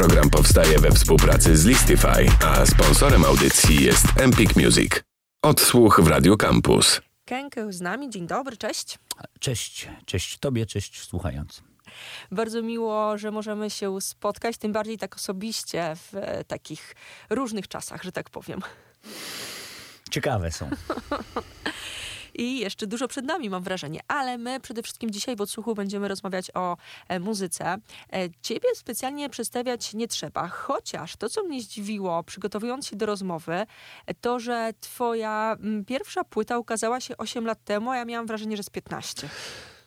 Program powstaje we współpracy z Listify, a sponsorem audycji jest Empik Music. Odsłuch w Radio Campus. Kenkę z nami. Dzień dobry, cześć. Cześć, cześć Tobie, cześć słuchającym. Bardzo miło, że możemy się spotkać, tym bardziej tak osobiście w e, takich różnych czasach, że tak powiem. Ciekawe są. I jeszcze dużo przed nami, mam wrażenie. Ale my przede wszystkim dzisiaj w odsłuchu będziemy rozmawiać o e, muzyce. E, ciebie specjalnie przedstawiać nie trzeba, chociaż to, co mnie zdziwiło, przygotowując się do rozmowy, e, to, że twoja m, pierwsza płyta ukazała się 8 lat temu, a ja miałam wrażenie, że z 15.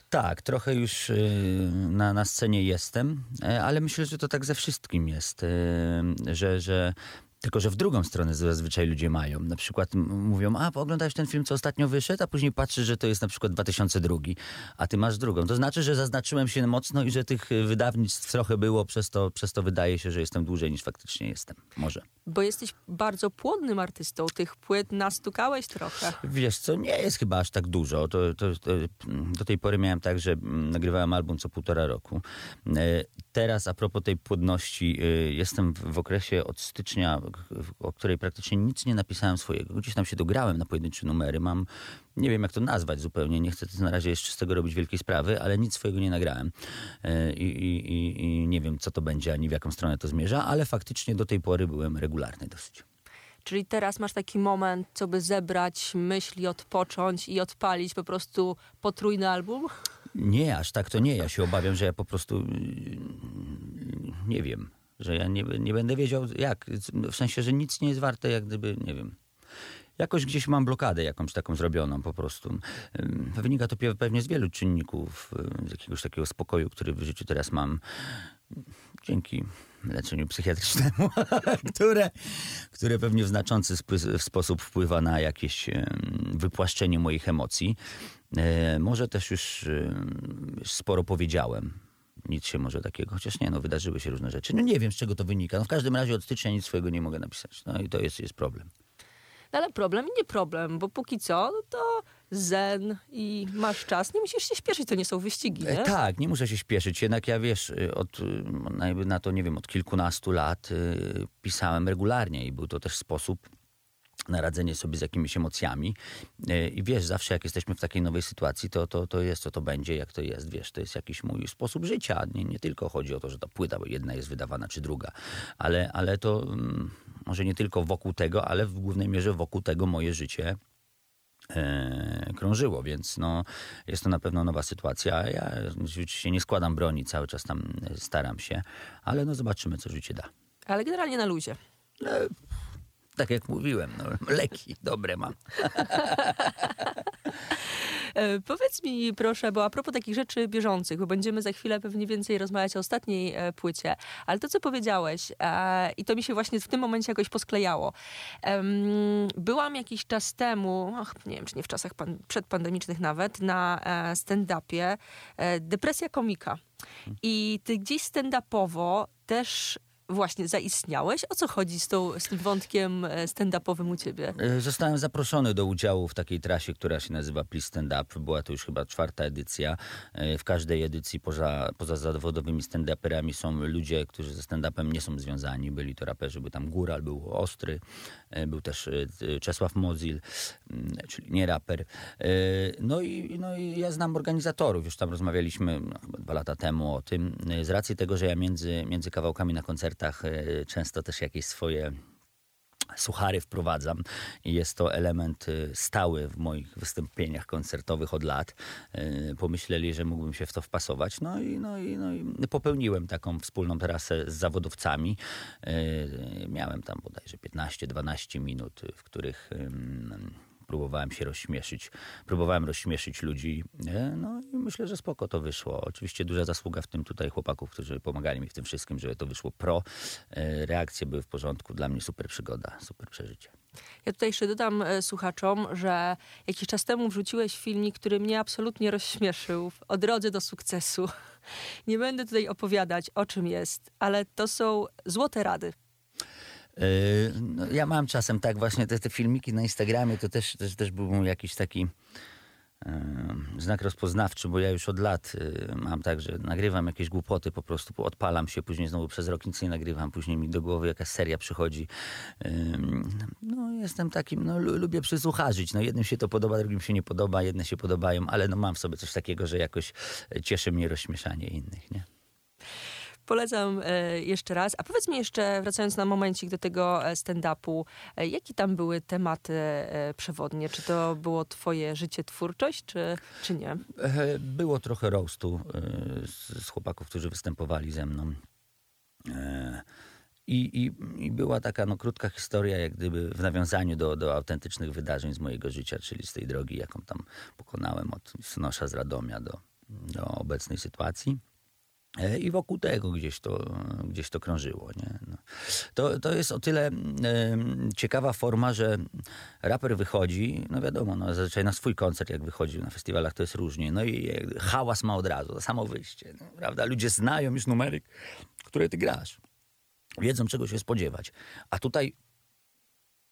Tak, trochę już y, na, na scenie jestem, ale myślę, że to tak ze wszystkim jest, y, że, że tylko, że w drugą stronę zazwyczaj ludzie mają. Na przykład mówią, a oglądałeś ten film, co ostatnio wyszedł, a później patrzysz, że to jest na przykład 2002, a ty masz drugą. To znaczy, że zaznaczyłem się mocno i że tych y, wydawnictw trochę było, przez to, przez to wydaje się, że jestem dłużej niż faktycznie jestem. Może. Bo jesteś bardzo płodnym artystą. Tych płyt nastukałeś trochę. Wiesz co, nie jest chyba aż tak dużo. To, to, to, do tej pory miałem tak, że mm, nagrywałem album co półtora roku. Teraz a propos tej płodności, e, jestem w, okresie od stycznia, o której praktycznie nic nie napisałem swojego. Gdzieś tam się dograłem na pojedyncze numery. Mam, nie wiem jak to nazwać zupełnie, nie chcę na razie jeszcze z tego robić wielkiej sprawy, ale nic swojego nie nagrałem. I, i, i, i nie wiem co to będzie, ani w jaką stronę to zmierza, ale faktycznie do tej pory byłem regularny dosyć. Czyli teraz masz taki moment, co by zebrać myśli, odpocząć i odpalić po prostu potrójny album? Nie, aż tak to nie. Ja się obawiam, że ja po prostu yy, nie wiem, że ja nie, nie będę wiedział jak. W sensie, że nic nie jest warte, jak gdyby, nie wiem. Jakoś gdzieś mam blokadę jakąś taką zrobioną po prostu. Ym, Wynika to pe- pewnie z wielu czynników, yy, z jakiegoś takiego spokoju, który w życiu teraz mam. Dzięki leczeniu psychiatrycznemu, które, które pewnie w znaczący sposób wpływa na jakieś wypłaszczenie moich emocji. E, może też już sporo powiedziałem. Nic się może takiego, chociaż nie, no wydarzyły się różne rzeczy. No nie wiem, z czego to wynika. No w każdym razie od stycznia nic swojego nie mogę napisać. No i to jest, jest problem. No ale problem i nie problem, bo póki co, no to zen i masz czas. Nie musisz się śpieszyć, to nie są wyścigi, nie? E, Tak, nie muszę się śpieszyć. Jednak ja wiesz, y, od, y, na- jakby na to, nie wiem, od kilkunastu lat y, pisałem regularnie i był to też sposób na radzenie sobie z jakimiś emocjami. Y, I wiesz, zawsze jak jesteśmy w takiej nowej sytuacji, to, to, to jest, co to będzie, jak to jest, wiesz, to jest jakiś mój sposób życia. Nie, nie tylko chodzi o to, że ta płyta, bo jedna jest wydawana, czy druga, ale, ale to mm, może nie tylko wokół tego, ale w głównej mierze wokół tego moje życie e, krążyło, więc no, jest to na pewno nowa sytuacja. Ja oczywiście nie składam broni, cały czas tam e, staram się, ale no zobaczymy, co życie da. Ale generalnie na luzie. Tak jak mówiłem, no, leki dobre mam. E, powiedz mi proszę, bo a propos takich rzeczy bieżących, bo będziemy za chwilę pewnie więcej rozmawiać o ostatniej e, płycie, ale to, co powiedziałeś, e, i to mi się właśnie w tym momencie jakoś posklejało. Em, byłam jakiś czas temu, ach, nie wiem, czy nie w czasach pan, przedpandemicznych nawet, na e, stand-upie e, Depresja komika. I ty gdzieś stand-upowo też właśnie zaistniałeś. O co chodzi z, tą, z tym wątkiem e, stand-upowym u ciebie? E, Zostałem zaproszony do udziału w takiej trasie, która się nazywa Please Stand Up. Była to już chyba czwarta edycja. E, W każdej edycji poza, poza zawodowymi stand-uperami są ludzie, którzy ze stand-upem nie są związani. Byli to raperzy, był tam Góral, był Ostry, był też Czesław Mozil, mm, czyli nie raper. No i, no i ja znam organizatorów. Już tam rozmawialiśmy no, dwa lata temu o tym. Z racji tego, że ja między, między kawałkami na koncertach e, często też jakieś swoje suchary wprowadzam i jest to element y, stały w moich wystąpieniach koncertowych od lat. Y, Pomyśleli, że mógłbym się w to wpasować. No i, no i, no i popełniłem taką wspólną trasę z zawodowcami. Miałem tam bodajże 15-12 minut, w których próbowałem się rozśmieszyć. Próbowałem rozśmieszyć ludzi. No i myślę, że spoko to wyszło. Oczywiście duża zasługa w tym tutaj chłopaków, którzy pomagali mi w tym wszystkim, żeby to wyszło pro. Y, Reakcje były w porządku. Dla mnie super przygoda, super przeżycie. Ja tutaj jeszcze dodam e, słuchaczom, że jakiś czas temu wrzuciłeś filmik, który mnie absolutnie rozśmieszył o drodze do sukcesu. Nie będę tutaj opowiadać, o czym jest, ale to są złote rady. Yy, No, ja mam czasem tak właśnie te, te filmiki na Instagramie, to też, też, też był jakiś taki znak rozpoznawczy, bo ja już od lat y, mam tak, że nagrywam jakieś głupoty, po prostu odpalam się, później znowu przez rok nic nie nagrywam, później mi do głowy jakaś seria przychodzi. No jestem takim, no lubię przysłucharzyć. No jednym się to podoba, drugim się nie podoba, jedne się podobają, ale no mam w sobie coś takiego, że jakoś cieszy mnie rozśmieszanie innych, nie? Polecam e, jeszcze raz. A powiedz mi jeszcze, wracając na momencik do tego e, stand-upu, e, jakie tam były tematy przewodnie? Czy to było twoje życie, twórczość, czy, czy nie? Było trochę roastu z chłopaków, którzy występowali ze mną. I, i, I, była taka no, krótka historia, jak gdyby w nawiązaniu do, do autentycznych wydarzeń z mojego życia, czyli z tej drogi, jaką tam pokonałem od Snosza z Radomia do, do obecnej sytuacji. E, I wokół tego gdzieś to, gdzieś to krążyło. Nie? No. To, to jest o tyle y, ciekawa forma, że raper wychodzi, no wiadomo, no, zazwyczaj na swój koncert, jak wychodził na festiwalach, to jest różnie. No i hałas ma od razu, to samo wyjście. No, prawda? Ludzie znają już numery, które ty grasz. Wiedzą, czego się spodziewać. A tutaj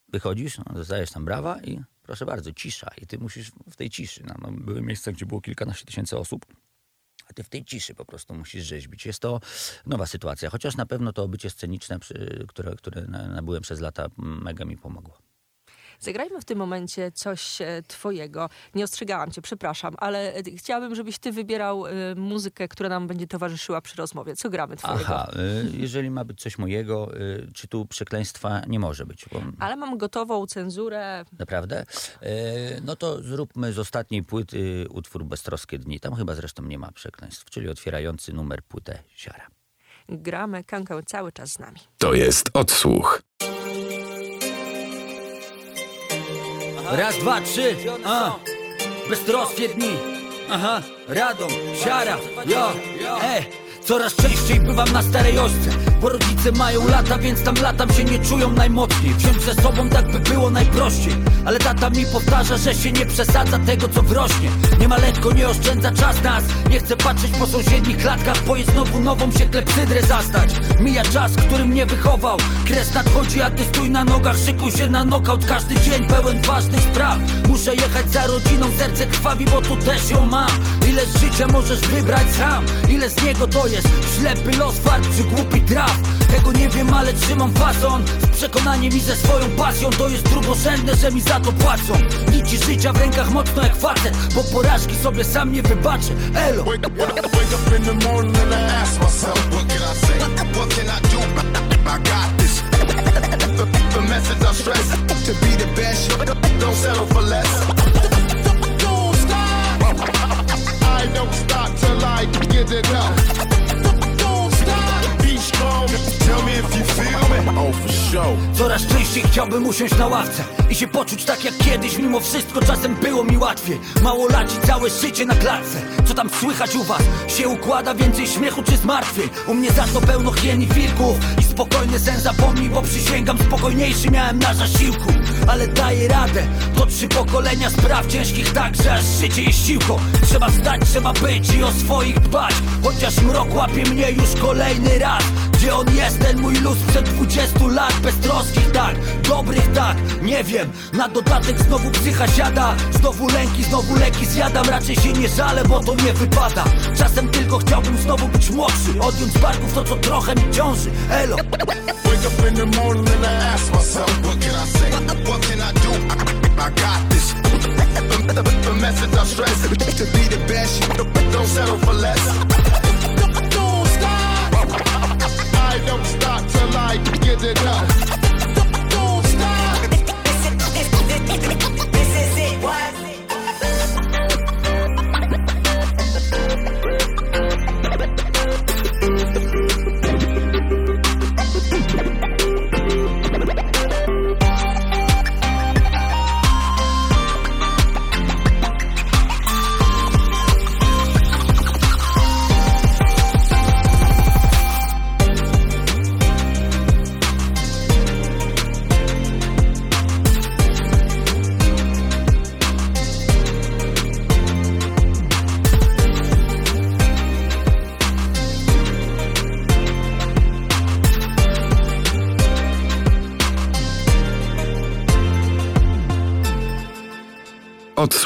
wychodzisz, no, dostajesz tam brawa i proszę bardzo, cisza. I ty musisz w tej ciszy. No, no, były miejsca, gdzie było kilkanaście tysięcy osób a ty w tej ciszy po prostu musisz rzeźbić. Jest to nowa sytuacja, chociaż na pewno to obycie sceniczne, które, które nabyłem przez lata, mega mi pomogło. Zagrajmy w tym momencie coś e, twojego. Nie ostrzegałam cię, przepraszam, ale e, chciałabym, żebyś ty wybierał e, muzykę, która nam będzie towarzyszyła przy rozmowie. Co gramy twojego? Aha, jeżeli ma być coś mojego, czy tu przekleństwa nie może być? Bo... Ale mam gotową cenzurę. Naprawdę? No to zróbmy z ostatniej płyty utwór Beztroskie Dni. Tam chyba zresztą nie ma przekleństw, czyli otwierający numer płytę Siara. Gramy kankę cały czas z nami. To jest odsłuch. Raz, dwa, trzy, a. Beztroskie dni, aha. Radom, siara, jo, e Coraz częściej bywam na starej ośce Bo rodzice mają lata, więc tam latam się nie czują najmocniej. Wziąć ze sobą tak by było najprościej. Ale tata mi powtarza, że się nie przesadza tego co wrośnie. Nie ma lekko, nie oszczędza czas nas. Nie chcę patrzeć po sąsiednich klatkach Bo jest znowu nową się klepsydrę zastać. Mija czas, który mnie wychował. Kres nadchodzi, a ty stój na nogach. Szykuj się na nokaut, każdy dzień pełen ważnych spraw. Muszę jechać za rodziną, serce krwawi, bo tu też ją mam. Ile z życia możesz wybrać sam? Ile z niego to jest ślepy los, fart czy głupi traf Tego nie wiem, ale trzymam fason Z przekonaniem i ze swoją pasją. To jest drugorzędne, że mi za to płacą. Nici życia w rękach mocno jak facet Bo porażki sobie sam nie wybaczę. Elo! Get it Coraz częściej chciałbym usiąść na ławce I się poczuć tak jak kiedyś. Mimo wszystko czasem było mi łatwiej. Mało laci całe życie na klatce. Co tam słychać u was? Się układa więcej śmiechu czy zmartwień? U mnie za to pełno hien i wilków I spokojny sen zapomnij Bo przysięgam spokojniejszy miałem na zasiłku. Ale daję radę. To trzy pokolenia spraw ciężkich tak, że aż życie jest siłką. Trzeba stać, trzeba być i o swoich dbać. Chociaż mrok łapie mnie już kolejny raz Gdzie on jest ten mój luz przed 20 lat? Beztroskich tak, dobrych tak, nie wiem. Na dodatek znowu psycha siada Znowu lęki, znowu leki zjadam. Raczej się nie żalę, bo to nie wypada. Czasem tylko chciałbym znowu być młodszy Odjąć z barków to, co trochę mi ciąży. Elo. Wake up in the morning and I ask myself What can I say? What can I do? I got this. The message To be the best, don't settle for less don't stop till I get it up.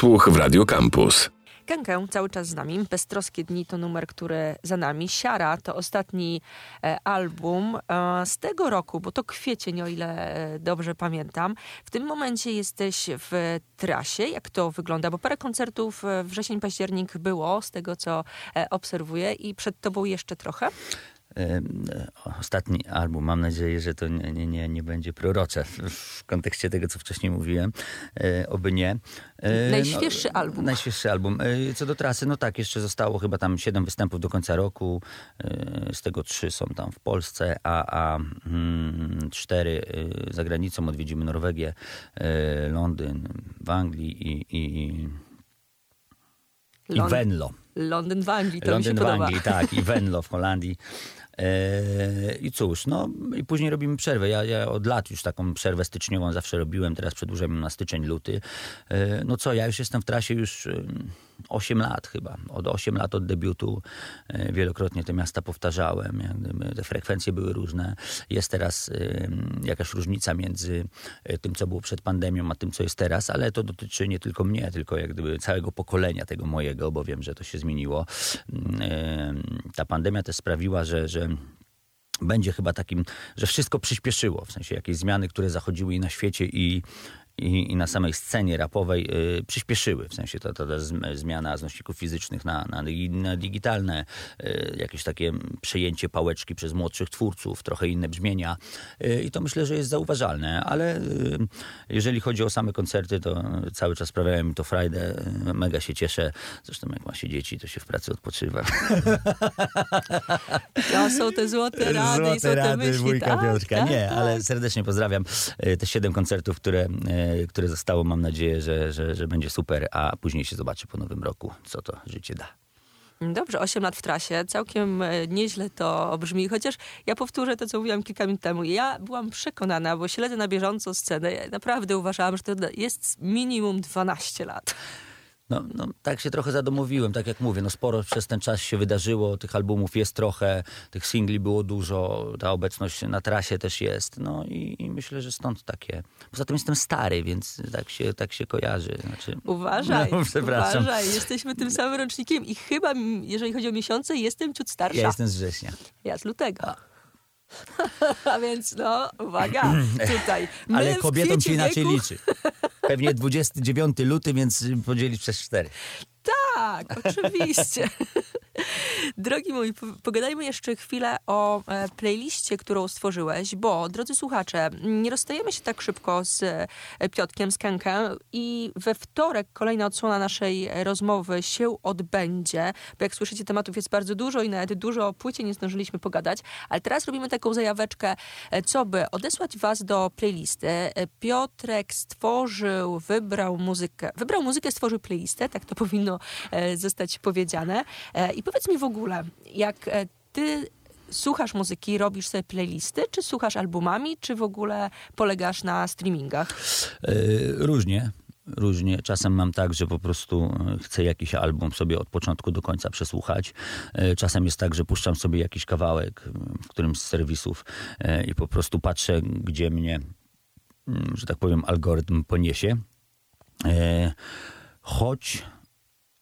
Odsłuch w Radio Campus. Kękę cały czas z nami. Beztroskie dni to numer, który za nami. Siara to ostatni e, album e, z tego roku, bo to kwiecień, o ile e, dobrze pamiętam. W tym momencie jesteś w trasie. Jak to wygląda? Bo parę koncertów e, wrzesień, październik było, z tego co e, obserwuję i przed tobą jeszcze trochę. Ostatni album, mam nadzieję, że to nie, nie, nie, nie będzie prorocze w, kontekście tego, co wcześniej mówiłem. E, oby nie. E, Najświeższy album. Najświeższy album. E, co do trasy, no tak, jeszcze zostało chyba tam siedem występów do końca roku. Z tego trzy są tam w Polsce, a, a mm, cztery e, za granicą. Odwiedzimy Norwegię, Londyn, w Anglii i, i, i Venlo. Londyn w Anglii, to mi się Londyn w podoba. Anglii, tak, i Venlo w Holandii. E, I cóż, no i później robimy przerwę. Ja, ja od lat już taką przerwę styczniową zawsze robiłem, teraz przedłużam ją na styczeń, luty. E, no co, ja już jestem w trasie już 8 lat chyba. Od 8 lat od debiutu e, wielokrotnie te miasta powtarzałem. Te frekwencje były różne. Jest teraz em, jakaś różnica między e, tym, co było przed pandemią, a tym, co jest teraz, ale to dotyczy nie tylko mnie, tylko jak gdyby całego pokolenia tego mojego, bo wiem, że to się zmieniło. Mm, Ta pandemia też sprawiła, że, że będzie chyba takim, że wszystko przyspieszyło, w sensie jakieś zmiany, które zachodziły i na świecie i, i, i na samej scenie rapowej y, przyspieszyły, w sensie ta, ta, ta zm- zmiana z nośników fizycznych na, na, na digitalne, y, jakieś takie przejęcie pałeczki przez młodszych twórców, trochę inne brzmienia y, i to myślę, że jest zauważalne, ale y, jeżeli chodzi o same koncerty, to cały czas sprawiają mi to frajdę, y, mega się cieszę, zresztą jak ma się dzieci, to się w pracy odpoczywa. To są te złote rady i złote myśli. wujka tak, Piotrka. tak, Nie, tak. ale serdecznie pozdrawiam e, te siedem koncertów, które, e, które zostało. Mam nadzieję, że, że, że będzie super, a później się zobaczy po nowym roku, co to życie da. Dobrze, 8 lat w trasie, całkiem e, nieźle to brzmi, chociaż ja powtórzę to, co mówiłam kilka minut temu. Ja byłam przekonana, bo śledzę na bieżąco scenę, ja naprawdę uważałam, że to jest minimum 12 lat. No, no, tak się trochę zadomowiłem, tak jak mówię, no sporo przez ten czas się wydarzyło, tych albumów jest trochę, tych singli było dużo, ta obecność na trasie też jest, no i, i myślę, że stąd takie. Poza tym jestem stary, więc tak się, tak się kojarzy. Znaczy, Uważaj, no, przepraszam. uważaj, jesteśmy tym samym rocznikiem i chyba, jeżeli chodzi o miesiące, jestem ciut starsza. Ja jestem z września. Ja z lutego. A więc no, uwaga, tutaj. My Ale kobietom się inaczej wieku- liczy. Pewnie 29 luty, więc podzielić przez 4. Tak, oczywiście. Drogi mój, po- pogadajmy jeszcze chwilę o e, playliście, którą stworzyłeś, bo, drodzy słuchacze, nie rozstajemy się tak szybko z e, Piotkiem, z Kenkę i we wtorek kolejna odsłona naszej rozmowy się odbędzie, bo jak słyszycie, tematów jest bardzo dużo i nawet dużo o płycie nie zdążyliśmy pogadać, ale teraz robimy taką zajaweczkę, e, co by odesłać was do playlisty. Piotrek stworzył, wybrał muzykę, wybrał muzykę, stworzył playlistę, tak to powinno zostać powiedziane. I powiedz mi w ogóle, jak e, ty słuchasz muzyki, robisz sobie playlisty, czy słuchasz albumami, czy w ogóle polegasz na streamingach? E, Różnie. Różnie. Czasem mam tak, że po prostu e, chcę jakiś album sobie od początku do końca przesłuchać. Czasem jest tak, że puszczam sobie jakiś kawałek w którymś z serwisów i po prostu patrzę, gdzie mnie, mm, że tak powiem, algorytm poniesie. Choć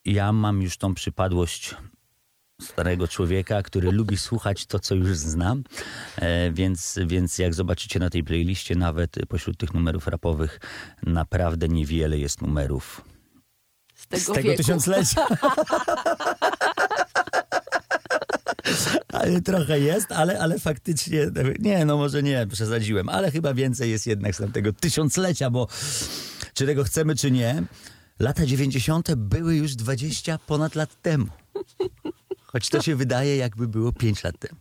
ja mam już tą przypadłość starego człowieka, który lubi słuchać to, co już znam. E, więc, więc jak zobaczycie na tej playliście, nawet pośród tych numerów rapowych, naprawdę niewiele jest numerów Z tego, z tego wieku. tysiąclecia. Ale trochę jest, ale, ale faktycznie, nie, no może nie, przesadziłem, ale chyba więcej jest jednak z tamtego tysiąclecia, bo czy tego chcemy, czy nie, lata 90. były już 20 ponad lat temu. Choć to się wydaje, jakby było 5 lat temu.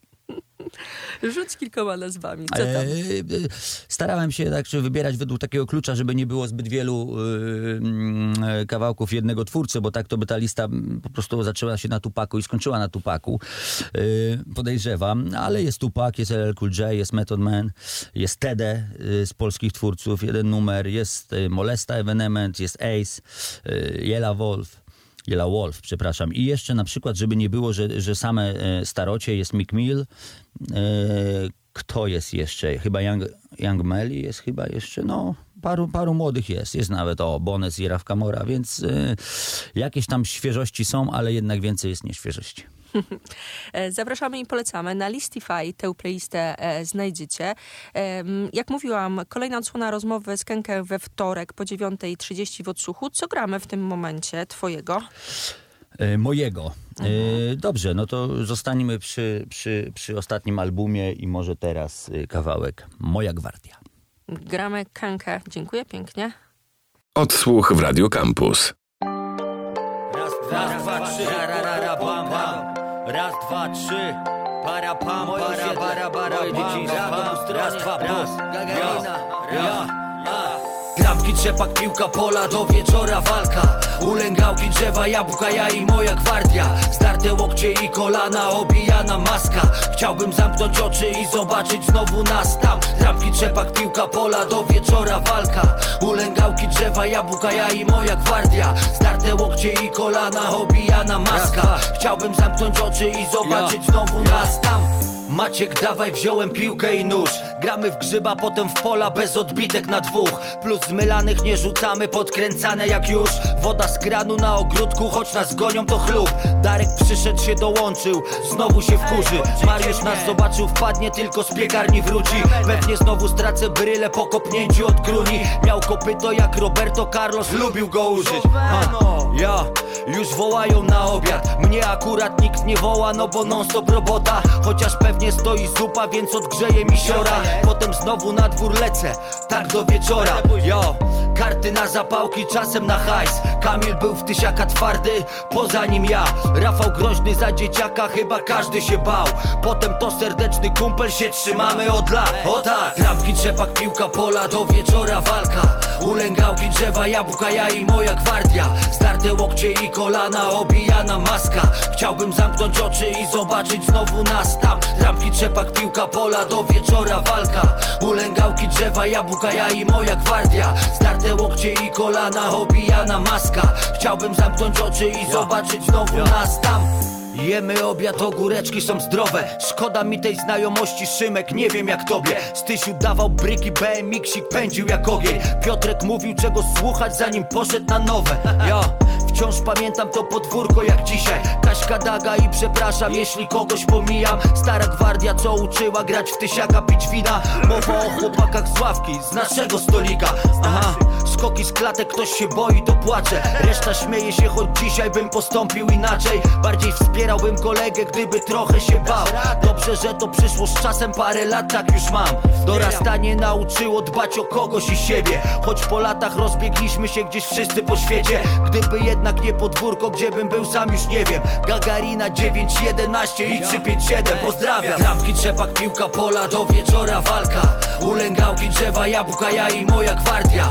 Rzuć kilkoma nazwami. Co tam? E, Starałem się tak czy wybierać według takiego klucza, żeby nie było zbyt wielu e, mm, kawałków jednego twórcy, bo tak to by ta lista mm, po prostu zaczęła się na Tupaku i skończyła na Tupaku. E, Podejrzewam, ale jest Tupak, jest LL Cool J, jest Method Man, jest Tede z polskich twórców, jeden numer, jest Molesta Evenement, jest Ace, Yella Wolf. Yella Wolf, przepraszam. I jeszcze na przykład, żeby nie było, że, że same e, starocie, jest Mick Mill. E, kto jest jeszcze? Chyba Young, Young Melly jest chyba jeszcze, no paru, paru młodych jest. Jest nawet o Bones i Raf Kamora, więc y, jakieś tam świeżości są, ale jednak więcej jest nieświeżości. E, zapraszamy i polecamy. Na Listify tę playlistę e, znajdziecie. E, jak mówiłam, kolejna odsłona rozmowy z Kenkę we wtorek po 9.30 w odsłuchu. Co gramy w tym momencie twojego? Mojego. E, dobrze, no to zostaniemy przy, przy, przy ostatnim albumie i może teraz kawałek Moja Gwardia. Gramy Kenkę. Dziękuję pięknie. Odsłuch w Radio Campus. Raz, raz, dwa, trzy, Raz, dwa, trzy, para, pam, para, para, para, bam, bam. Raz, dwa, raz, Gagarina, ja, ja. Trampki, trzepak, piłka, pola, do wieczora walka. Ulęgałki, drzewa, jabłka, ja i moja gwardia. Starte łokcie i kolana, obijana maska. Chciałbym zamknąć oczy i zobaczyć znowu nas tam. Trampki, trzepak, piłka, pola, do wieczora walka. Ulęgałki, drzewa, jabłka, ja i moja gwardia. Starte łokcie i kolana, obijana maska. Chciałbym zamknąć oczy i zobaczyć znowu nas tam Maciek, dawaj, wziąłem piłkę i nóż. Gramy w grzyba, potem w pola bez odbitek na dwóch. Plus zmylanych nie rzucamy, podkręcane jak już. Woda z kranu na ogródku, choć nas gonią to chlub. Darek przyszedł się dołączył, znowu się wkurzy. Mariusz nas zobaczył, wpadnie, tylko z piekarni wróci. Pewnie znowu stracę brylę po kopnięciu od gruni Miał kopyto jak Roberto Carlos, lubił go użyć. Ha. Ja, już wołają na obiad. Mnie akurat nikt nie woła, no bo non stop robota. Chociaż pewnie stoi zupa, więc odgrzeje mi siora. Potem znowu na dwór lecę, tak do wieczora. Jo, karty na zapałki, czasem na hajs. Kamil był w tysiaka twardy, poza nim ja. Rafał groźny za dzieciaka, chyba każdy się bał. Potem to serdeczny kumpel, się trzymamy od lat. O tak, trampki, trzepak, piłka, pola, do wieczora walka. Ulęgałki, drzewa, jabłka, ja i moja gwardia. Starte łokcie i kolana, obijana maska. Chciałbym zamknąć oczy i zobaczyć znowu nas tam. Trampki, trzepak, piłka, pola, do wieczora walka. Ulęgałki, drzewa, jabłka, ja i moja gwardia. Starte łokcie i kolana, obijana maska. Chciałbym zamknąć oczy i zobaczyć znowu nas tam Jemy obiad, ogóreczki są zdrowe. Szkoda mi tej znajomości Szymek, nie wiem jak tobie. Stysiu dawał bryki, BMX-ik pędził jak ogień. Piotrek mówił czego słuchać zanim poszedł na nowe. Ja wciąż pamiętam to podwórko jak dzisiaj. Kaśka daga i przepraszam jeśli kogoś pomijam. Stara gwardia co uczyła grać w tysiaka, pić wina. Mowa o chłopakach z ławki, z naszego stolika. Aha, skoki z klatek, ktoś się boi to płacze. Reszta śmieje się, choć dzisiaj bym postąpił inaczej. Bardziej wspierałbym kolegę, gdyby trochę się bał. Dobrze, że to przyszło z czasem, parę lat tak już mam. Dorastanie nauczyło dbać o kogoś i siebie. Choć po latach rozbiegliśmy się gdzieś wszyscy po świecie. Gdyby jednak nie podwórko, gdzie bym był sam już nie wiem. Gagarina 911 i 357, pozdrawiam. Trampki, trzepak, piłka, pola, do wieczora walka. Ulęgałki, drzewa, jabłka, ja i moja gwardia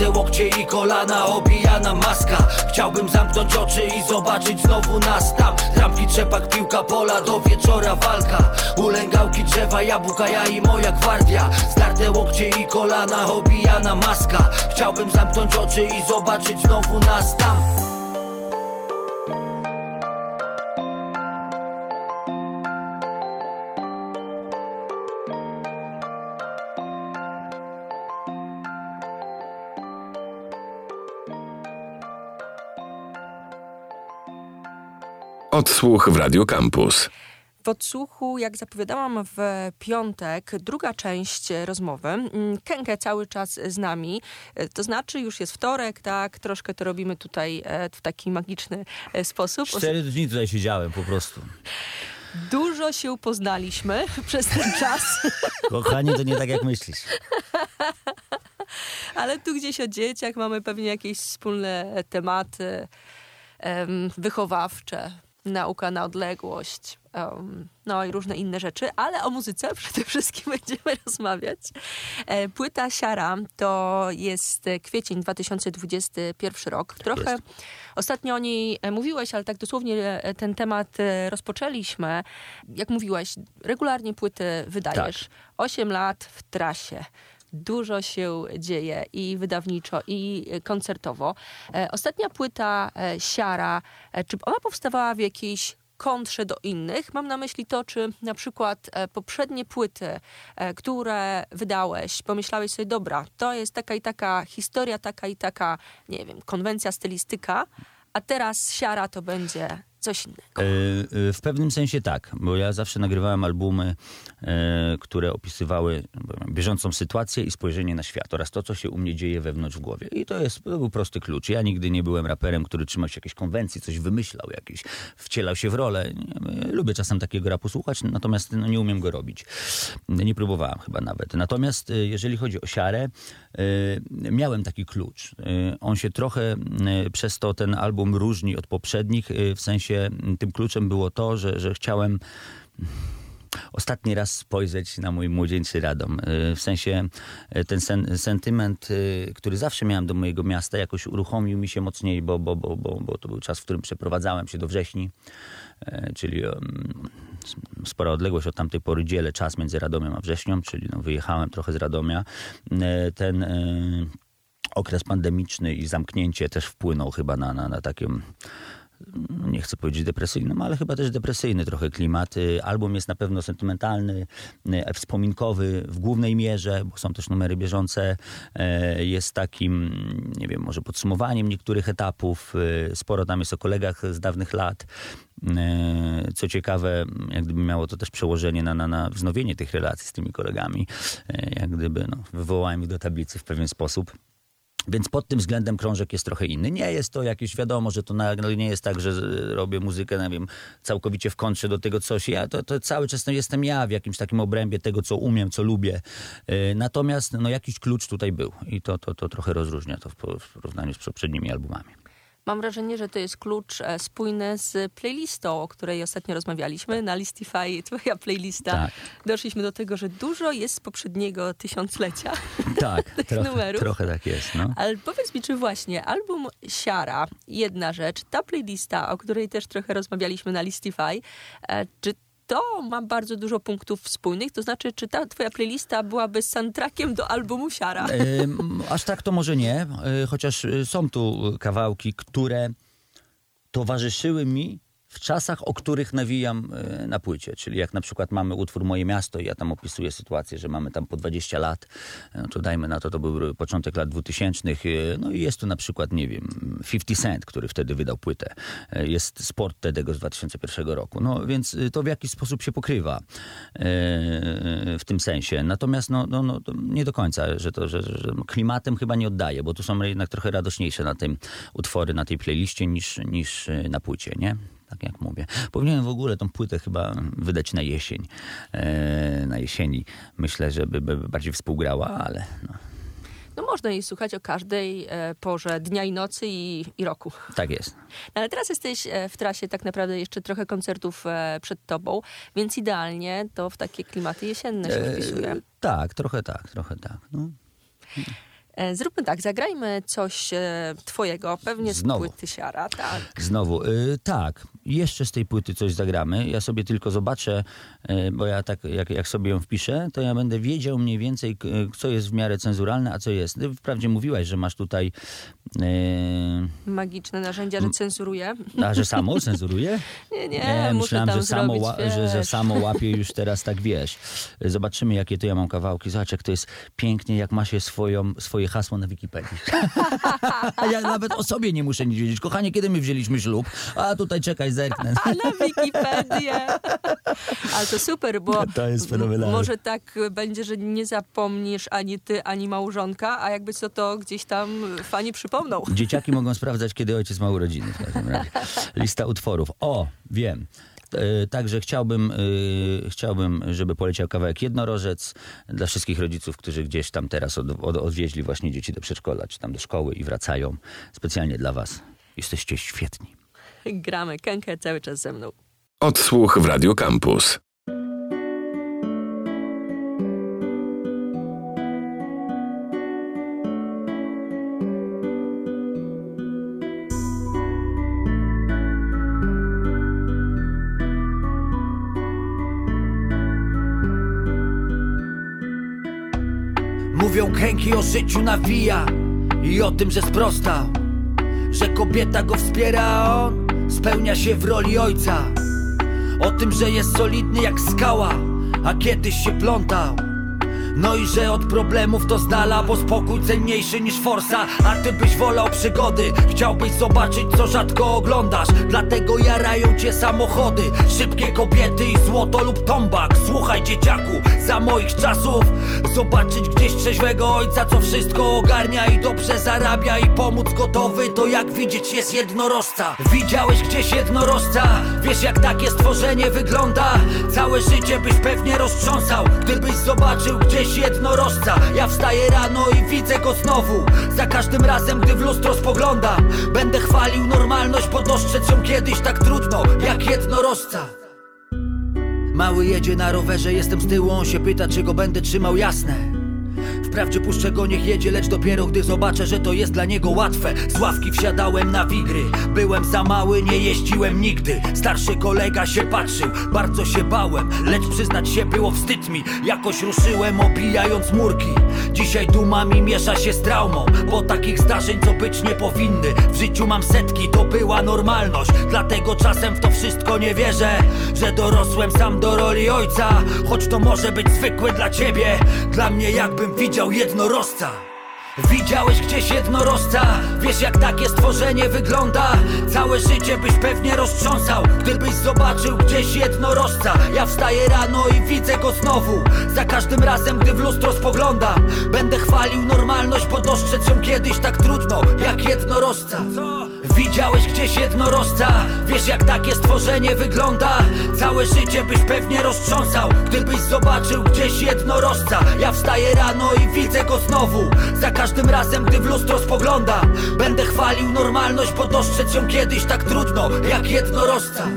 Starte łokcie i kolana, obijana maska. Chciałbym zamknąć oczy i zobaczyć znowu nas tam. Trampki, trzepak, piłka, pola, do wieczora walka. Ulęgałki, drzewa, jabłka, ja i moja gwardia. Starte łokcie i kolana, obijana maska. Chciałbym zamknąć oczy i zobaczyć znowu nas tam Odsłuch w Radio Campus. W odsłuchu, jak zapowiadałam w piątek, druga część rozmowy. Mm, Kenke cały czas z nami, e, to znaczy już jest wtorek, tak, troszkę to robimy tutaj e, w taki magiczny e, sposób. Cztery dni tutaj siedziałem po prostu. Dużo się poznaliśmy przez ten czas. Kochanie, to nie tak jak myślisz. Ale tu gdzieś o dzieciach mamy pewnie jakieś wspólne tematy em, wychowawcze, nauka na odległość, em, no i różne inne rzeczy, ale o muzyce przede wszystkim będziemy rozmawiać. E, Płyta Siara to jest kwiecień 2021 rok. Trochę Jest. ostatnio o niej e, mówiłeś, ale tak dosłownie e, ten temat rozpoczęliśmy. Jak mówiłeś, regularnie płyty wydajesz. Osiem lat w trasie dużo się dzieje i wydawniczo, i koncertowo. E, Ostatnia płyta e, Siara, e, czy ona powstawała w jakiejś kontrze do innych. Mam na myśli to, czy na przykład e, poprzednie płyty, e, które wydałeś, pomyślałeś sobie, dobra, to jest taka i taka historia, taka i taka, nie wiem, konwencja, stylistyka, a teraz siara to będzie coś innego. E, e, w pewnym sensie tak, bo ja zawsze nagrywałem albumy, e, które opisywały bieżącą sytuację i spojrzenie na świat oraz to, co się u mnie dzieje wewnątrz w głowie. I to jest to był prosty klucz. Ja nigdy nie byłem raperem, który trzymał się jakiejś konwencji, coś wymyślał, jakiś, wcielał się w rolę. Lubię czasem takiego rapu słuchać, natomiast no, nie umiem go robić. Nie próbowałem chyba nawet. Natomiast jeżeli chodzi o siarę, miałem taki klucz. On się trochę przez to ten album różni od poprzednich, w sensie tym kluczem było to, że, że chciałem ostatni raz spojrzeć na mój młodzieńczy Radom. Y, w sensie y, ten sen, sentyment, y, który zawsze miałem do mojego miasta, jakoś uruchomił mi się mocniej, bo, bo, bo, bo, bo to był czas, w którym przeprowadzałem się do wrześni, czyli spora odległość od tamtej pory dzielę czas między Radomiem a wrześnią, czyli no, wyjechałem trochę z Radomia. Ten okres pandemiczny i zamknięcie też wpłynął chyba na, na, na takim nie chcę powiedzieć depresyjnym, ale chyba też depresyjny trochę klimat. Y, album jest na pewno sentymentalny, y, wspominkowy w głównej mierze, bo są też numery bieżące. Y, jest takim, nie wiem, może podsumowaniem niektórych etapów. Sporo tam jest o kolegach z dawnych lat. Co ciekawe, jak gdyby miało to też przełożenie na, na, na wznowienie tych relacji z tymi kolegami. Jak gdyby no, wywołałem ich do tablicy w pewien sposób. Więc pod tym względem krążek jest trochę inny. Nie jest to jakieś, wiadomo, że to nie jest tak, że robię muzykę, nie wiem, całkowicie w kontrze do tego coś. Ja to, to cały czas no, jestem ja w jakimś takim obrębie tego, co umiem, co lubię. Y, natomiast no, jakiś klucz tutaj był i to, to, to trochę rozróżnia to w porównaniu z poprzednimi albumami. Mam wrażenie, że to jest klucz e, spójny z playlistą, o której ostatnio rozmawialiśmy. Na Listify, twoja playlista. Tak. Doszliśmy do tego, że dużo jest z poprzedniego tysiąclecia. Tak, trochę, numerów. trochę tak jest. No. Ale powiedz mi, czy właśnie album Siara, jedna rzecz, ta playlista, o której też trochę rozmawialiśmy na Listify, e, czy to ma bardzo dużo punktów wspólnych. To znaczy, czy ta twoja playlista byłaby soundtrackiem do albumu Siara? Aż tak to może nie, e, chociaż e, są tu kawałki, które towarzyszyły mi w czasach, o których nawijam e, na płycie. Czyli jak na przykład mamy utwór Moje Miasto i ja tam opisuję sytuację, że mamy tam po 20 lat, no to dajmy na to, to był początek lat 2000. E, no i jest tu na przykład, nie wiem, 50 Cent, który wtedy wydał płytę. E, jest Sport Tedego z 2001 roku. No więc to w jakiś sposób się pokrywa w tym sensie. Natomiast no, no, no nie do końca, że to że, że klimatem chyba nie oddaje, bo tu są jednak trochę radośniejsze na tym utwory, na tej playliście niż, niż na płycie, nie? Tak jak mówię. Powinienem w ogóle tą płytę chyba wydać na jesień. E, na jesieni myślę, żeby by bardziej współgrała, ale no. No można jej słuchać o każdej e, porze dnia i nocy i, i roku. Tak jest. No, ale teraz jesteś e, w trasie tak naprawdę jeszcze trochę koncertów e, przed tobą, więc idealnie to w takie klimaty jesienne się wpisuje. tak, trochę tak, trochę tak. No. E, zróbmy tak, zagrajmy coś e, twojego, pewnie z Znowu. płyty Siara, tak? Znowu, y, tak. Jeszcze z tej płyty coś zagramy. Ja sobie tylko zobaczę, y, bo ja tak, jak, jak sobie ją wpiszę, to ja będę wiedział mniej więcej, co jest w miarę cenzuralne, a co jest. Ty wprawdzie mówiłaś, że masz tutaj... Y, Magiczne narzędzia, że cenzuruje. A, że samo cenzuruje? nie, nie, nie Myślałem, że samo, że, że samo łapie już teraz tak, wiesz. Zobaczymy, jakie to ja mam kawałki. Zobacz, jak to jest pięknie, jak ma się swoją, swoje hasło na Wikipedii. Ja nawet o sobie nie muszę nic wiedzieć. Kochanie, kiedy my wzięliśmy ślub? A tutaj czekaj, zerknę. na Wikipedię. Ale to super, bo to jest fenomenalne. może tak będzie, że nie zapomnisz ani ty, ani małżonka, a jakby co to gdzieś tam fani przypomną. Dzieciaki mogą sprawdzać, kiedy ojciec ma urodziny. Lista utworów. O, wiem. E, także chciałbym, e, chciałbym, żeby poleciał kawałek Jednorożec dla wszystkich rodziców, którzy gdzieś tam teraz od, od, odwieźli właśnie dzieci do przedszkola, czy tam do szkoły i wracają. Specjalnie dla was. Jesteście świetni. Gramy kękę cały czas ze mną. Odsłuch w Radio Campus. Mówią Henki o życiu nawija i o tym, że sprostał Że kobieta go wspiera, a on spełnia się w roli ojca. O tym, że jest solidny jak skała A kiedyś się plątał no i że od problemów to z dala Bo spokój cenniejszy niż forsa. A ty byś wolał przygody Chciałbyś zobaczyć co rzadko oglądasz. Dlatego jarają cię samochody Szybkie kobiety i złoto lub tombak. Słuchaj dzieciaku, za moich czasów. Zobaczyć gdzieś trzeźwego ojca Co wszystko ogarnia i dobrze zarabia I pomóc gotowy to jak widzieć jest jednorożca. Widziałeś gdzieś jednorożca? Wiesz jak takie stworzenie wygląda? Całe życie byś pewnie roztrząsał Gdybyś zobaczył gdzieś jednorożca Ja wstaję rano i widzę go znowu. Za każdym razem, gdy w lustro spoglądam Będę chwalił normalność, bo dostrzec ją kiedyś tak trudno Jak jednorożca. Mały jedzie na rowerze, jestem z tyłu, on się pyta, czy go będę trzymał jasne Wprawdzie puszczę go, niech jedzie, lecz dopiero gdy zobaczę, że to jest dla niego łatwe. Z ławki wsiadałem na wigry. Byłem za mały, nie jeździłem nigdy. Starszy kolega się patrzył, bardzo się bałem. Lecz przyznać się było wstyd mi. Jakoś ruszyłem, obijając murki. Dzisiaj duma mi miesza się z traumą Bo takich zdarzeń, co być nie powinny. W życiu mam setki, to była normalność. Dlatego czasem w to wszystko nie wierzę Że dorosłem sam do roli ojca. Choć to może być zwykłe dla ciebie Dla mnie jakbym widział jednorożca. Widziałeś gdzieś jednorożca. Wiesz jak takie stworzenie wygląda. Całe życie byś pewnie roztrząsał Gdybyś zobaczył gdzieś jednorożca. Ja wstaję rano i widzę go znowu. Za każdym razem gdy w lustro spoglądam Będę chwalił normalność, bo dostrzec ją kiedyś tak trudno Jak jednorożca Widziałeś gdzieś jednorożca Wiesz jak takie stworzenie wygląda Całe życie byś pewnie roztrząsał Gdybyś zobaczył gdzieś jednorożca Ja wstaję rano i widzę go znowu Za każdym razem gdy w lustro spoglądam Będę chwalił normalność, bo dostrzec ją kiedyś tak trudno Jak jednorożca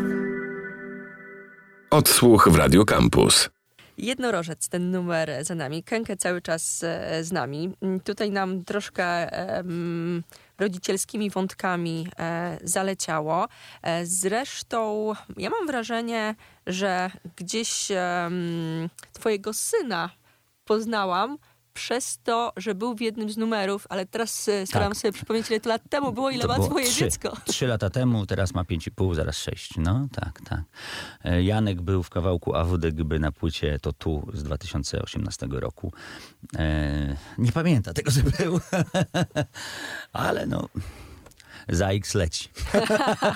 Odsłuch w Radio Campus. Jednorożec, ten numer za nami. Kękę cały czas e, z nami. Mm, Tutaj nam troszkę em, rodzicielskimi wątkami e, zaleciało. E, zresztą ja mam wrażenie, że gdzieś twojego syna poznałam przez to, że był w jednym z numerów, ale teraz e, staram Tak. sobie przypomnieć, ile to lat temu było, ile To ma było twoje trzy. dziecko. Trzy lata temu, teraz ma pięć i pół, zaraz sześć. No tak, tak. E, Janek był w kawałku AWDGB na płycie To Tu z 2018 roku. E, nie pamięta tego, że był. Ale no... Za X leci.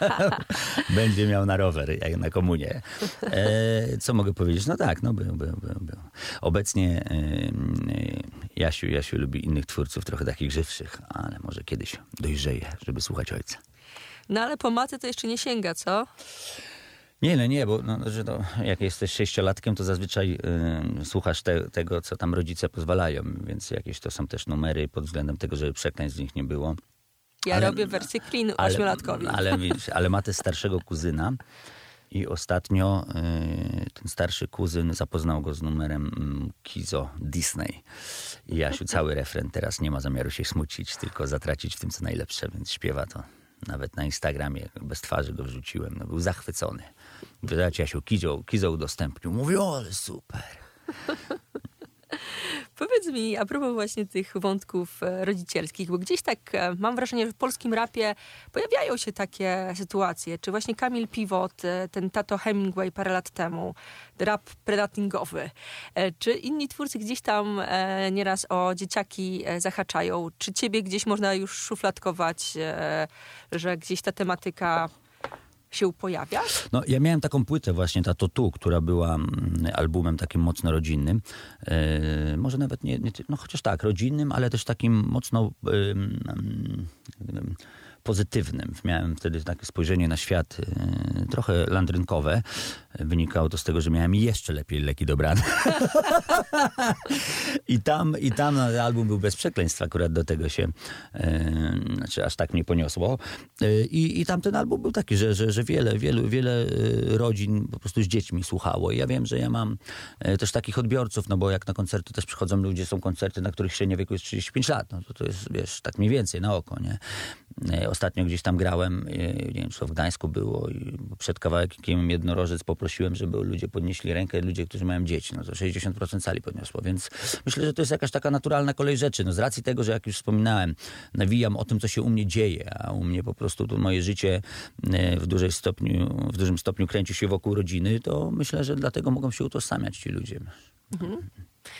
Będzie miał na rower, jak na komunie. E, co mogę powiedzieć? No tak, no był, był, był. był. Obecnie e, Jasiu, Jasiu lubi innych twórców, trochę takich żywszych, ale może kiedyś dojrzeje, żeby słuchać ojca. No ale po maty to jeszcze nie sięga, co? Nie, no nie, bo no, że to, jak jesteś sześciolatkiem, to zazwyczaj y, słuchasz te, tego, co tam rodzice pozwalają, więc jakieś to są też numery pod względem tego, żeby przekleństw z nich nie było. Ja Ale- robię wersję clean ośmiolatkowi. Ale, wiesz, ale ma też starszego kuzyna i ostatnio y, ten starszy kuzyn zapoznał go z numerem mm, Kizo Disney. I Jasiu cały refren teraz nie ma zamiaru się smucić, tylko zatracić w tym, co najlepsze, więc śpiewa to. Nawet na Instagramie bez twarzy go wrzuciłem. No, był zachwycony. Wydać Jasiu, Kizo, Kizo udostępnił. Mówił, o, ale super. Powiedz mi, a propos właśnie tych wątków e, rodzicielskich, bo gdzieś tak e, mam wrażenie, że w polskim rapie pojawiają się takie sytuacje. Czy właśnie Kamil Piwot, e, ten Tato Hemingway parę lat temu, rap predatingowy, czy inni twórcy gdzieś tam nieraz o dzieciaki zahaczają? Czy ciebie gdzieś można już szufladkować, że gdzieś ta tematyka się pojawia? No, ja miałem taką płytę właśnie, ta To Tu, która była mm, albumem takim mocno rodzinnym. E, może nawet nie, nie, no chociaż tak, rodzinnym, ale też takim mocno ym, ym, ym, pozytywnym. Miałem wtedy takie spojrzenie na świat e, trochę landrynkowe. Wynikało to z tego, że miałem jeszcze lepiej leki dobrane. I tam, I tam album był bez przekleństw, akurat do tego się, e, znaczy aż tak mnie poniosło. E, I, I tam ten album był taki, że, że, że wiele, wielu, wiele e, rodzin po prostu z dziećmi słuchało. I ja wiem, że ja mam też takich odbiorców, no bo jak na koncerty też przychodzą ludzie, są koncerty, na których średnia wieku jest 35 lat, no to to jest, wiesz, tak mniej więcej na oko, nie? Ostatnio gdzieś tam grałem, nie wiem, czy to w Gdańsku było, i przed kawałkiem jednorożec poprosiłem, żeby ludzie podnieśli rękę, ludzie, którzy mają dzieci. No to 60% sali podniosło, więc myślę, że to jest jakaś taka naturalna kolej rzeczy. No z racji tego, że jak już wspominałem, nawijam o tym, co się u mnie dzieje, a u mnie po prostu to moje życie e, w, dużej stopniu, w dużym stopniu kręci się wokół rodziny, to myślę, że dlatego mogą się utożsamiać ci ludzie.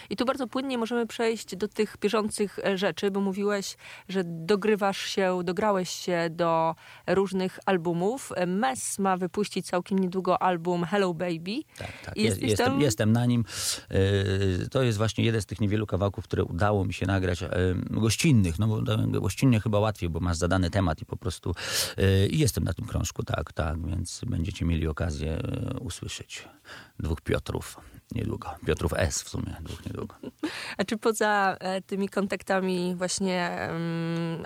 I tu bardzo płynnie możemy przejść do tych bieżących e, rzeczy, bo mówiłeś, że dogrywasz się, dograłeś się do różnych albumów. Mes ma wypuścić całkiem niedługo album Hello Baby. Tak, tak. Jest, jestem, tam- jestem na nim. E, To jest właśnie jeden z tych niewielu kawałków, które udało mi się nagrać. e, Gościnnych, no bo e, gościnnie chyba łatwiej, bo masz zadany temat i po prostu e, i jestem na tym krążku, tak, tak, więc będziecie mieli okazję e, usłyszeć dwóch Piotrów niedługo. Piotrów S w sumie, niedługo. A czy poza e, tymi kontaktami właśnie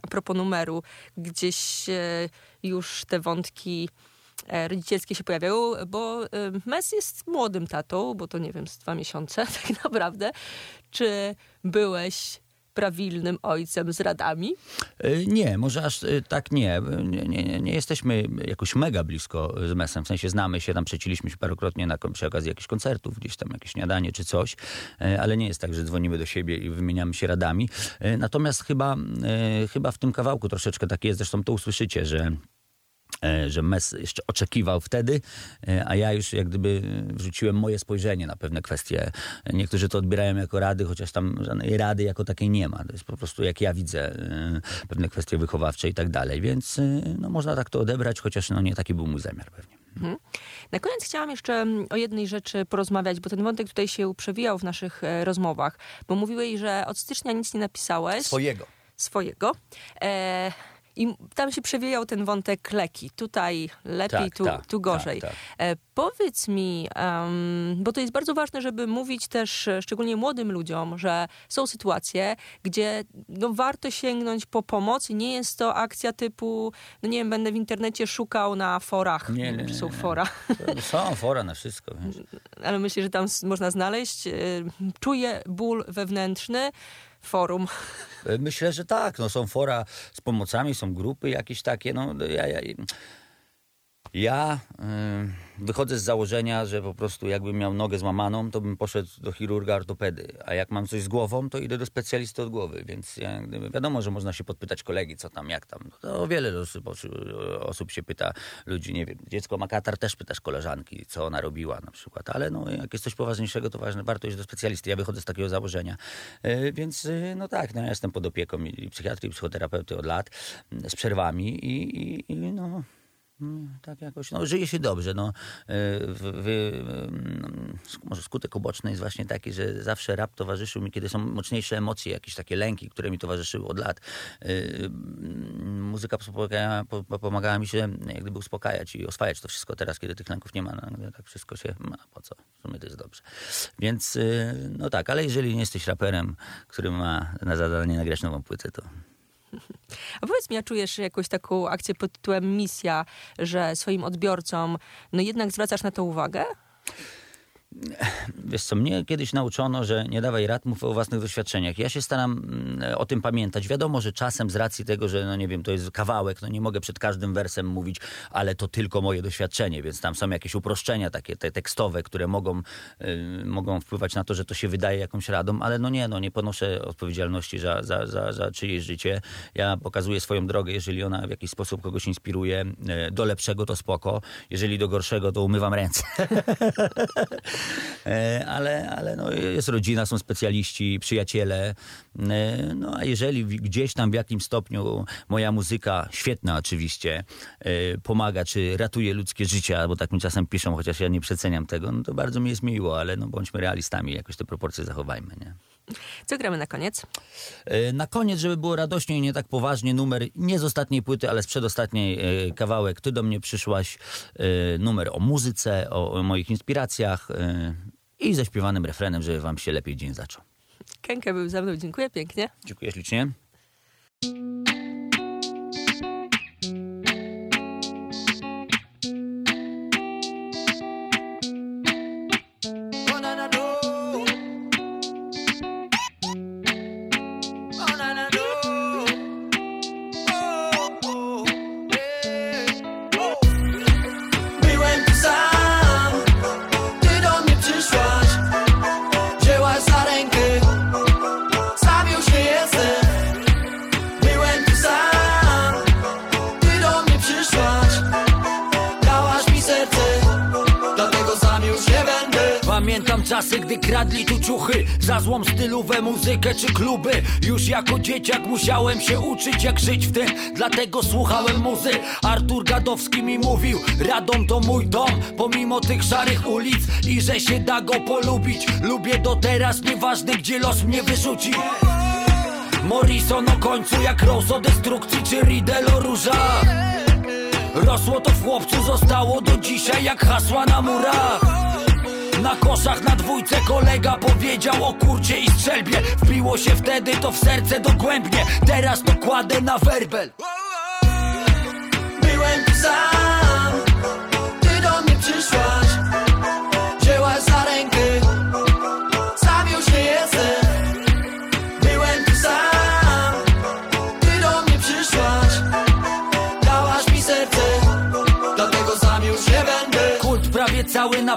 a propos numeru, gdzieś e, już te wątki e, rodzicielskie się pojawiają, bo Mes jest młodym tatą, bo to nie wiem, z dwa miesiące tak naprawdę. Czy byłeś prawilnym ojcem z radami? E, Nie, może aż e, tak nie. Nie, nie, nie- jesteśmy jakoś mega blisko z Mesem. W sensie znamy się, tam przeciliśmy się parokrotnie na, przy okazji jakichś koncertów, gdzieś tam jakieś śniadanie czy coś, e, ale nie jest tak, że dzwonimy do siebie i wymieniamy się radami. Natomiast chyba, chyba w tym kawałku troszeczkę tak jest, zresztą to usłyszycie, że że Mes jeszcze oczekiwał wtedy, e, a ja już jak gdyby wrzuciłem moje spojrzenie na pewne kwestie. Niektórzy to odbierają jako rady, chociaż tam żadnej rady jako takiej nie ma. To jest po prostu jak ja widzę e, pewne kwestie wychowawcze i tak dalej, więc e, no, można tak to odebrać, chociaż no, nie taki był mój zamiar pewnie. Mhm. Na koniec chciałam jeszcze mm, o jednej rzeczy porozmawiać, bo ten wątek tutaj się przewijał w naszych e, rozmowach, bo mówiłeś, że od stycznia nic nie napisałeś. Swojego. swojego. E, I tam się przewijał ten wątek leki. Tutaj lepiej, Tak, tu, tak, tu gorzej. tak, tak. E, powiedz mi, em, bo to jest bardzo ważne, żeby mówić też e, szczególnie młodym ludziom, że są sytuacje, gdzie no, warto sięgnąć po pomoc i nie jest to akcja typu, no nie wiem, będę w internecie szukał na forach. Nie, nie, czy nie, są fora. Są fora na wszystko. Wiesz. Ale myślę, że tam można znaleźć. e, Czuję ból wewnętrzny. Forum. E, Myślę, że tak. No, są fora z pomocami, są grupy jakieś takie. No, ja, ja, ja y, wychodzę z założenia, że po prostu jakbym miał nogę złamaną, to bym poszedł do chirurga ortopedy. A jak mam coś z głową, to idę do specjalisty od głowy. Więc ja, wiadomo, że można się podpytać kolegi, co tam, jak tam. To wiele osób, osób się pyta ludzi, nie wiem, dziecko ma katar, też pytasz koleżanki, co ona robiła na przykład. Ale no, jak jest coś poważniejszego, to ważne, warto iść do specjalisty. Ja wychodzę z takiego założenia. E, Więc e, no tak, no, ja jestem pod opieką i psychiatry, i psychoterapeuty od lat, z przerwami i, i, i no... Mm, Tak jakoś, no żyje się dobrze, no. E, W, w, mm, może skutek uboczny jest właśnie taki, że zawsze rap towarzyszył mi, kiedy są mocniejsze emocje, jakieś takie lęki, które mi towarzyszyły od lat. E, mm, Muzyka pomagała, po- po- pomagała mi się jak gdyby uspokajać i oswajać to wszystko teraz, kiedy tych lęków nie ma, no, tak wszystko się, no, po co, w sumie to jest dobrze. Więc, e, no tak, ale jeżeli nie jesteś raperem, który ma na zadanie nagrać nową płytę, to A powiedz mi, a czujesz jakąś taką akcję pod tytułem misja, że swoim odbiorcom no jednak zwracasz na to uwagę? Wiesz co, mnie kiedyś nauczono, że nie dawaj rad, mów o własnych doświadczeniach. Ja się staram mm, o tym pamiętać. Wiadomo, że czasem z racji tego, że no nie wiem, to jest kawałek, no nie mogę przed każdym wersem mówić, ale to tylko moje doświadczenie, więc tam są jakieś uproszczenia takie te tekstowe, które mogą, y, mogą wpływać na to, że to się wydaje jakąś radą, ale no nie, no nie ponoszę odpowiedzialności za, za, za, za czyjeś życie. Ja pokazuję swoją drogę, jeżeli ona w jakiś sposób kogoś inspiruje y, do lepszego, to spoko. Jeżeli do gorszego, to umywam ręce. E, ale, ale no jest rodzina, są specjaliści, przyjaciele. E, No a jeżeli gdzieś tam w jakimś stopniu moja muzyka, świetna oczywiście, e, pomaga czy ratuje ludzkie życia, bo tak mi czasem piszą, chociaż ja nie przeceniam tego, no to bardzo mi jest miło, ale no bądźmy realistami, jakoś te proporcje zachowajmy, nie? Co gramy na koniec? E, Na koniec, żeby było radośnie i nie tak poważnie, numer nie z ostatniej płyty, ale z przedostatniej e, kawałek. Ty do mnie przyszłaś, e, numer o muzyce, o, o moich inspiracjach i ze śpiewanym refrenem, żeby wam się lepiej dzień zaczął. Kenke był ze mną, dziękuję pięknie. Dziękuję ślicznie. Dzieciak musiałem się uczyć jak żyć w tym. Dlatego słuchałem muzy. Artur Gadowski mi mówił Radom to mój dom Pomimo tych szarych ulic. I że się da go polubić. Lubię do teraz, nieważne gdzie los mnie wyrzuci. Morrison o końcu jak Rose o destrukcji Czy Riddle o Rosło to w chłopcu, zostało do dzisiaj jak hasła na murach na koszach na dwójce kolega powiedział o kurcie i strzelbie. Wbiło się wtedy to w serce dogłębnie. Teraz to kładę na werbel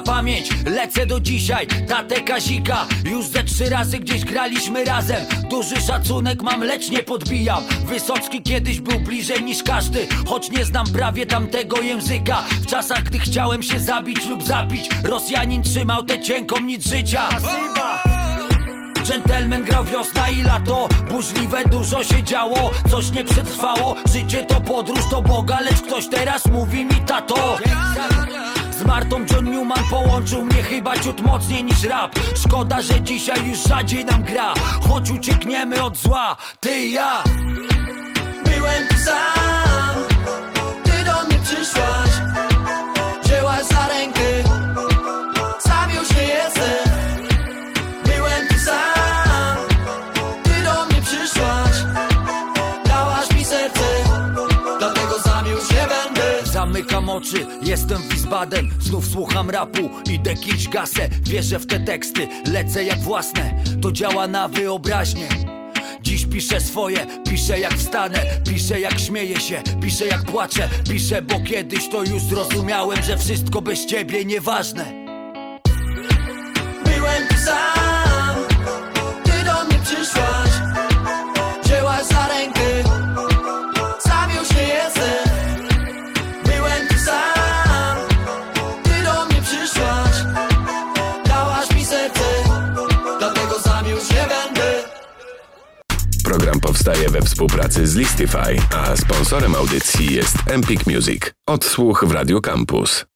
pamięć. Lecę do dzisiaj, tatę Kazika. Już ze trzy razy gdzieś graliśmy razem. Duży szacunek mam, lecz nie podbijam. Wysocki kiedyś był bliżej niż każdy Choć nie znam prawie tamtego języka. W czasach, gdy chciałem się zabić lub zapić Rosjanin trzymał tę cienką nic życia. Gentleman grał wiosna i lato. Burzliwe dużo się działo Coś nie przetrwało. Życie to podróż do Boga Lecz ktoś teraz mówi mi tato z Martą John Newman połączył mnie chyba ciut mocniej niż rap. Szkoda, że dzisiaj już rzadziej nam gra. Choć uciekniemy od zła, ty i ja. Byłem sam, oczy, jestem Wiesbaden Znów słucham rapu, idę kić gasę Wierzę w te teksty, lecę jak własne To działa na wyobraźnię. Dziś piszę swoje, piszę jak wstanę Piszę jak śmieję się, piszę jak płaczę Piszę, bo kiedyś to już zrozumiałem Że wszystko bez ciebie nieważne powstaje we współpracy z Listify, a sponsorem audycji jest Empik Music. Odsłuch w Radio Campus.